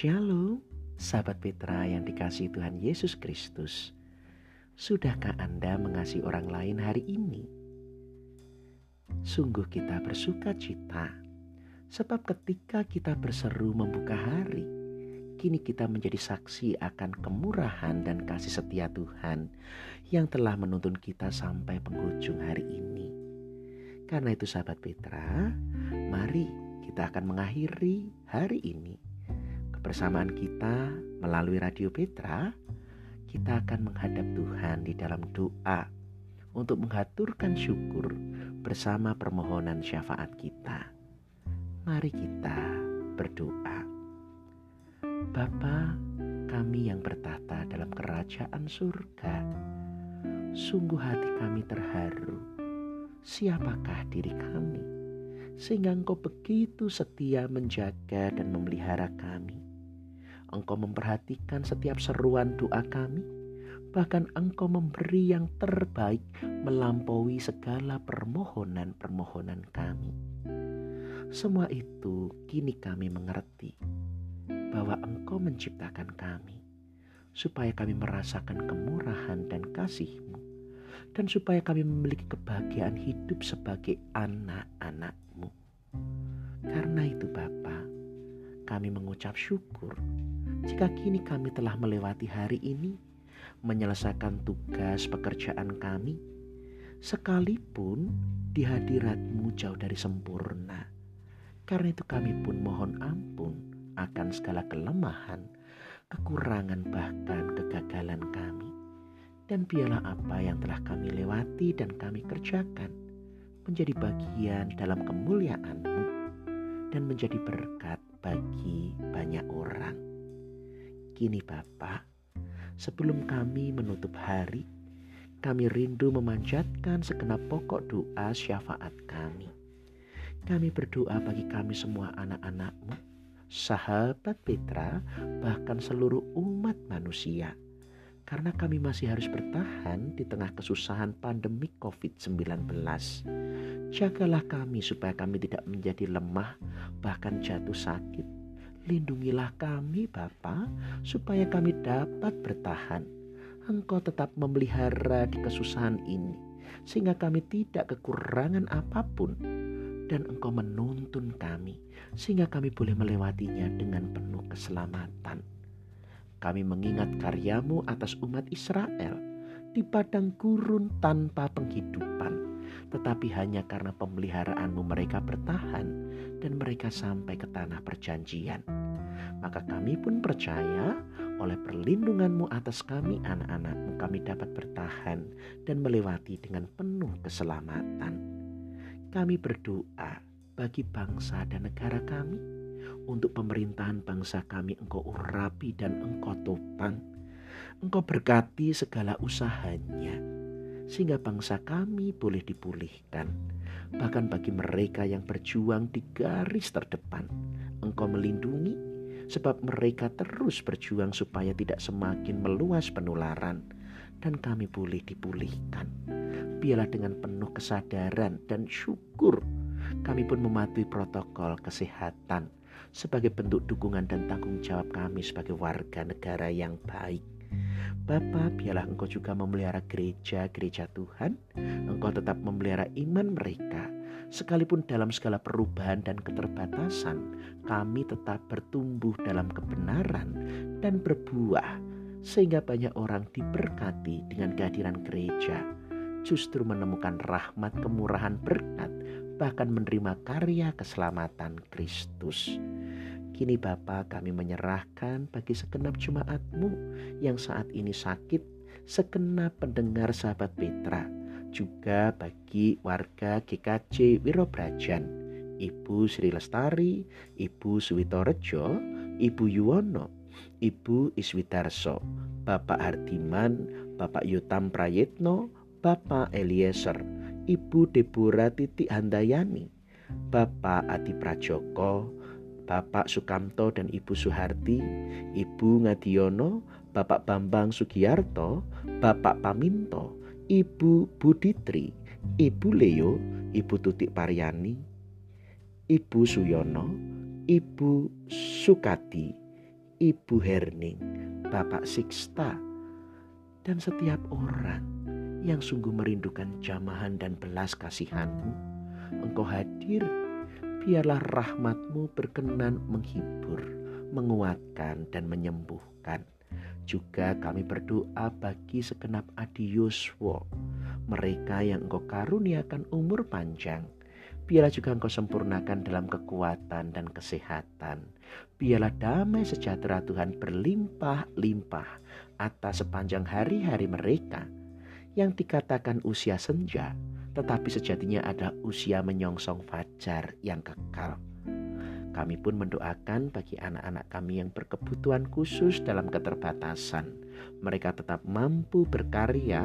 Shalom, sahabat Petra yang dikasih Tuhan Yesus Kristus. Sudahkah Anda mengasihi orang lain hari ini? Sungguh kita bersuka cita, sebab ketika kita berseru membuka hari, kini kita menjadi saksi akan kemurahan dan kasih setia Tuhan yang telah menuntun kita sampai penghujung hari ini. Karena itu sahabat Petra, mari kita akan mengakhiri hari ini Kebersamaan kita melalui Radio Petra, kita akan menghadap Tuhan di dalam doa untuk menghaturkan syukur bersama permohonan syafaat kita. Mari kita berdoa. Bapa kami yang bertata dalam kerajaan surga, sungguh hati kami terharu. Siapakah diri kami? Sehingga engkau begitu setia menjaga dan memelihara kami Engkau memperhatikan setiap seruan doa kami, bahkan Engkau memberi yang terbaik melampaui segala permohonan-permohonan kami. Semua itu kini kami mengerti bahwa Engkau menciptakan kami supaya kami merasakan kemurahan dan kasih-Mu dan supaya kami memiliki kebahagiaan hidup sebagai anak-anak-Mu. Karena itu Bapa, kami mengucap syukur jika kini kami telah melewati hari ini, menyelesaikan tugas pekerjaan kami, sekalipun di hadiratmu jauh dari sempurna. Karena itu kami pun mohon ampun akan segala kelemahan, kekurangan bahkan kegagalan kami. Dan biarlah apa yang telah kami lewati dan kami kerjakan menjadi bagian dalam kemuliaan-Mu dan menjadi berkat bagi banyak orang. Kini Bapa, sebelum kami menutup hari, kami rindu memanjatkan segenap pokok doa syafaat kami. Kami berdoa bagi kami semua anak-anakmu, sahabat Petra, bahkan seluruh umat manusia. Karena kami masih harus bertahan di tengah kesusahan pandemi COVID-19. Jagalah kami supaya kami tidak menjadi lemah, bahkan jatuh sakit Lindungilah kami Bapa, supaya kami dapat bertahan. Engkau tetap memelihara di kesusahan ini, sehingga kami tidak kekurangan apa pun. Dan engkau menuntun kami, sehingga kami boleh melewatinya dengan penuh keselamatan. Kami mengingat karyamu atas umat Israel di padang gurun tanpa penghidupan tetapi hanya karena pemeliharaanmu mereka bertahan dan mereka sampai ke tanah perjanjian. Maka kami pun percaya oleh perlindunganmu atas kami anak-anakmu kami dapat bertahan dan melewati dengan penuh keselamatan. Kami berdoa bagi bangsa dan negara kami, untuk pemerintahan bangsa kami engkau urapi dan engkau topang. Engkau berkati segala usahanya, sehingga bangsa kami boleh dipulihkan. Bahkan bagi mereka yang berjuang di garis terdepan, Engkau melindungi, sebab mereka terus berjuang supaya tidak semakin meluas penularan, dan kami boleh dipulihkan. Biarlah dengan penuh kesadaran dan syukur, kami pun mematuhi protokol kesehatan sebagai bentuk dukungan dan tanggung jawab kami sebagai warga negara yang baik Bapa, biarlah Engkau juga memelihara gereja-gereja Tuhan. Engkau tetap memelihara iman mereka. Sekalipun dalam segala perubahan dan keterbatasan, kami tetap bertumbuh dalam kebenaran dan berbuah, sehingga banyak orang diberkati dengan kehadiran gereja, justru menemukan rahmat, kemurahan, berkat, bahkan menerima karya keselamatan Kristus. Kini Bapa kami menyerahkan bagi segenap jemaatmu yang saat ini sakit, segenap pendengar sahabat Petra, juga bagi warga GKJ Wirobrajan, Ibu Sri Lestari, Ibu Suwitorejo, Ibu Yuwono, Ibu Iswidarso, Bapak Hardiman, Bapak Yutam Prayetno, Bapak Eliezer, Ibu Deborah Titi Handayani, Bapak Adi Prajoko, Bapak Sukamto dan Ibu Suharti, Ibu Ngadiono, Bapak Bambang Sugiyarto, Bapak Paminto, Ibu Buditri, Ibu Leo, Ibu Tutik Paryani, Ibu Suyono, Ibu Sukati, Ibu Herning, Bapak Sixta, dan setiap orang yang sungguh merindukan jamahan dan belas kasihanmu. Engkau hadir, biarlah rahmatmu berkenan menghibur, menguatkan, dan menyembuhkan. Juga kami berdoa bagi segenap adi Yuswo, mereka yang engkau karuniakan umur panjang, Biarlah juga engkau sempurnakan dalam kekuatan dan kesehatan. Biarlah damai sejahtera Tuhan berlimpah-limpah atas sepanjang hari-hari mereka yang dikatakan usia senja, tetapi sejatinya ada usia menyongsong fajar yang kekal. Kami pun mendoakan bagi anak-anak kami yang berkebutuhan khusus dalam keterbatasan. Mereka tetap mampu berkarya,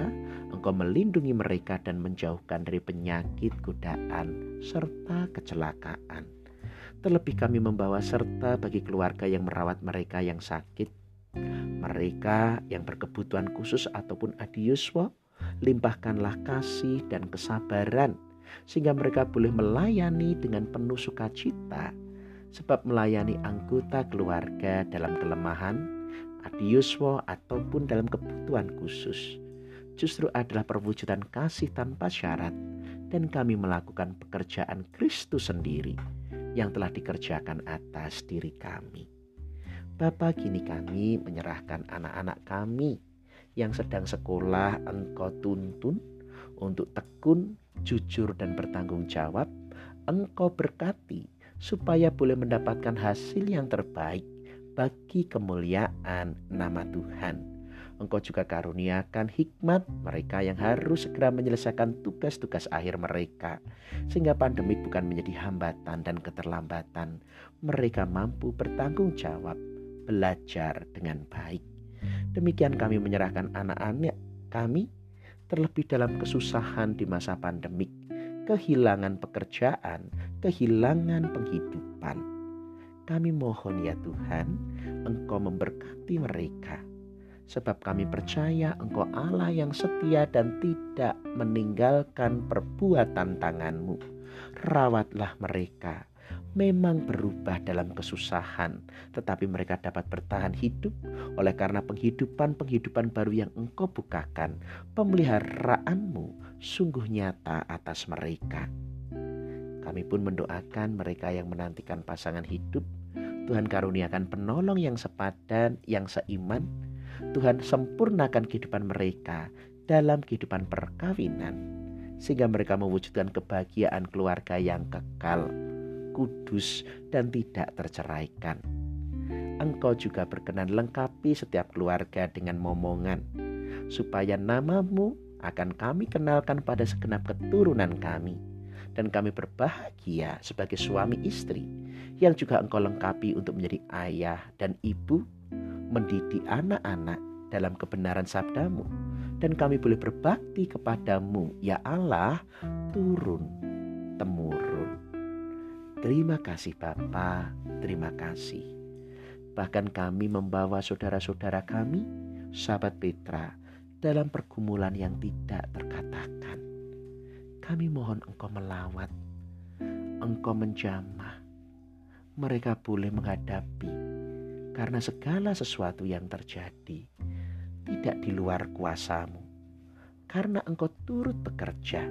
Engkau melindungi mereka dan menjauhkan dari penyakit, godaan, serta kecelakaan. Terlebih kami membawa serta bagi keluarga yang merawat mereka yang sakit, mereka yang berkebutuhan khusus ataupun adiuswa, limpahkanlah kasih dan kesabaran sehingga mereka boleh melayani dengan penuh sukacita sebab melayani anggota keluarga dalam kelemahan, adiuswo ataupun dalam kebutuhan khusus justru adalah perwujudan kasih tanpa syarat dan kami melakukan pekerjaan Kristus sendiri yang telah dikerjakan atas diri kami. Bapa kini kami menyerahkan anak-anak kami yang sedang sekolah engkau tuntun untuk tekun, jujur dan bertanggung jawab. Engkau berkati supaya boleh mendapatkan hasil yang terbaik bagi kemuliaan nama Tuhan. Engkau juga karuniakan hikmat mereka yang harus segera menyelesaikan tugas-tugas akhir mereka, sehingga pandemik bukan menjadi hambatan dan keterlambatan. Mereka mampu bertanggung jawab, belajar dengan baik. Demikian kami menyerahkan anak-anak kami, terlebih dalam kesusahan di masa pandemik kehilangan pekerjaan, kehilangan penghidupan. Kami mohon ya Tuhan, Engkau memberkati mereka. Sebab kami percaya Engkau Allah yang setia dan tidak meninggalkan perbuatan tanganmu. Rawatlah mereka, memang berubah dalam kesusahan, tetapi mereka dapat bertahan hidup oleh karena penghidupan-penghidupan baru yang engkau bukakan. Pemeliharaanmu sungguh nyata atas mereka. Kami pun mendoakan mereka yang menantikan pasangan hidup. Tuhan karuniakan penolong yang sepadan, yang seiman. Tuhan sempurnakan kehidupan mereka dalam kehidupan perkawinan, sehingga mereka mewujudkan kebahagiaan keluarga yang kekal kudus dan tidak terceraikan. Engkau juga berkenan lengkapi setiap keluarga dengan momongan, supaya namamu akan kami kenalkan pada segenap keturunan kami, dan kami berbahagia sebagai suami istri yang juga engkau lengkapi untuk menjadi ayah dan ibu, mendidik anak-anak dalam kebenaran sabdamu, dan kami boleh berbakti kepadamu, ya Allah, turun temurun. Terima kasih Bapa, terima kasih. Bahkan kami membawa saudara-saudara kami, sahabat Petra, dalam pergumulan yang tidak terkatakan. Kami mohon Engkau melawat, Engkau menjamah. Mereka boleh menghadapi karena segala sesuatu yang terjadi tidak di luar kuasamu. Karena Engkau turut bekerja,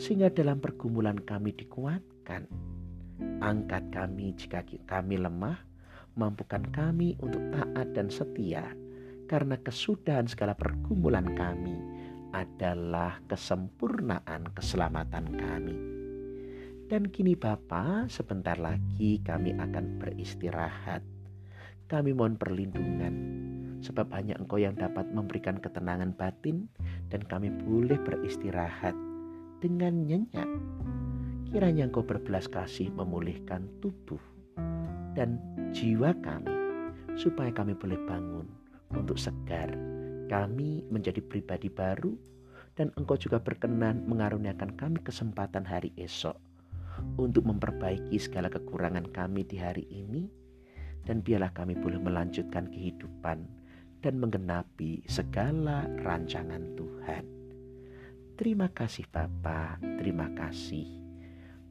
sehingga dalam pergumulan kami dikuatkan Angkat kami jika kami lemah, mampukan kami untuk taat dan setia, karena kesudahan segala pergumulan kami adalah kesempurnaan keselamatan kami. Dan kini Bapa, sebentar lagi kami akan beristirahat. Kami mohon perlindungan, sebab hanya Engkau yang dapat memberikan ketenangan batin dan kami boleh beristirahat dengan nyenyak Kiranya Engkau berbelas kasih memulihkan tubuh dan jiwa kami, supaya kami boleh bangun untuk segar. Kami menjadi pribadi baru, dan Engkau juga berkenan mengaruniakan kami kesempatan hari esok untuk memperbaiki segala kekurangan kami di hari ini, dan biarlah kami boleh melanjutkan kehidupan dan menggenapi segala rancangan Tuhan. Terima kasih Bapa, terima kasih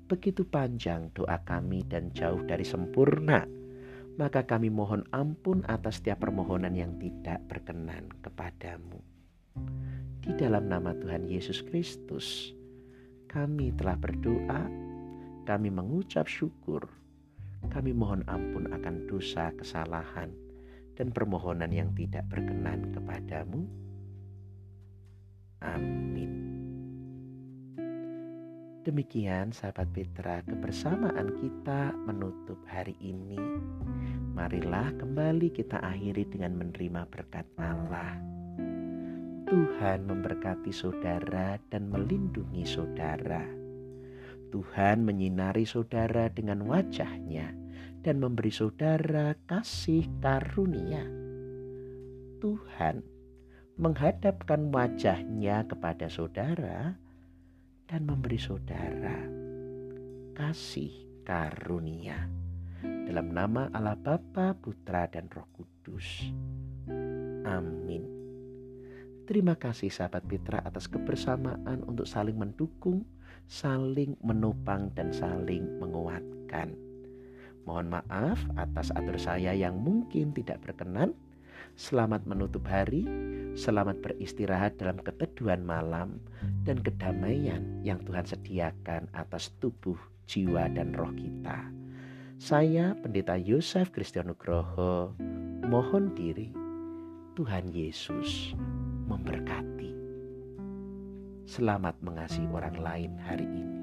Begitu panjang doa kami dan jauh dari sempurna. maka kami mohon ampun atas setiap permohonan yang tidak berkenan kepadamu. Di dalam nama Tuhan Yesus Kristus, kami telah berdoa, kami mengucap syukur, kami mohon ampun akan dosa, kesalahan, dan permohonan yang tidak berkenan kepadamu. Amin. Demikian sahabat Petra kebersamaan kita menutup hari ini. Marilah kembali kita akhiri dengan menerima berkat Allah. Tuhan memberkati saudara dan melindungi saudara. Tuhan menyinari saudara dengan wajahnya dan memberi saudara kasih karunia. Tuhan menghadapkan wajahnya kepada saudara dan memberi saudara kasih karunia. Dalam nama Allah Bapa, Putra, dan Roh Kudus. Amin. Terima kasih sahabat Petra atas kebersamaan untuk saling mendukung, saling menopang, dan saling menguatkan. Mohon maaf atas atur saya yang mungkin tidak berkenan. Selamat menutup hari, selamat beristirahat dalam keteduhan malam dan kedamaian yang Tuhan sediakan atas tubuh, jiwa, dan roh kita. Saya Pendeta Yosef Kristianugroho mohon diri. Tuhan Yesus memberkati. Selamat mengasihi orang lain hari ini.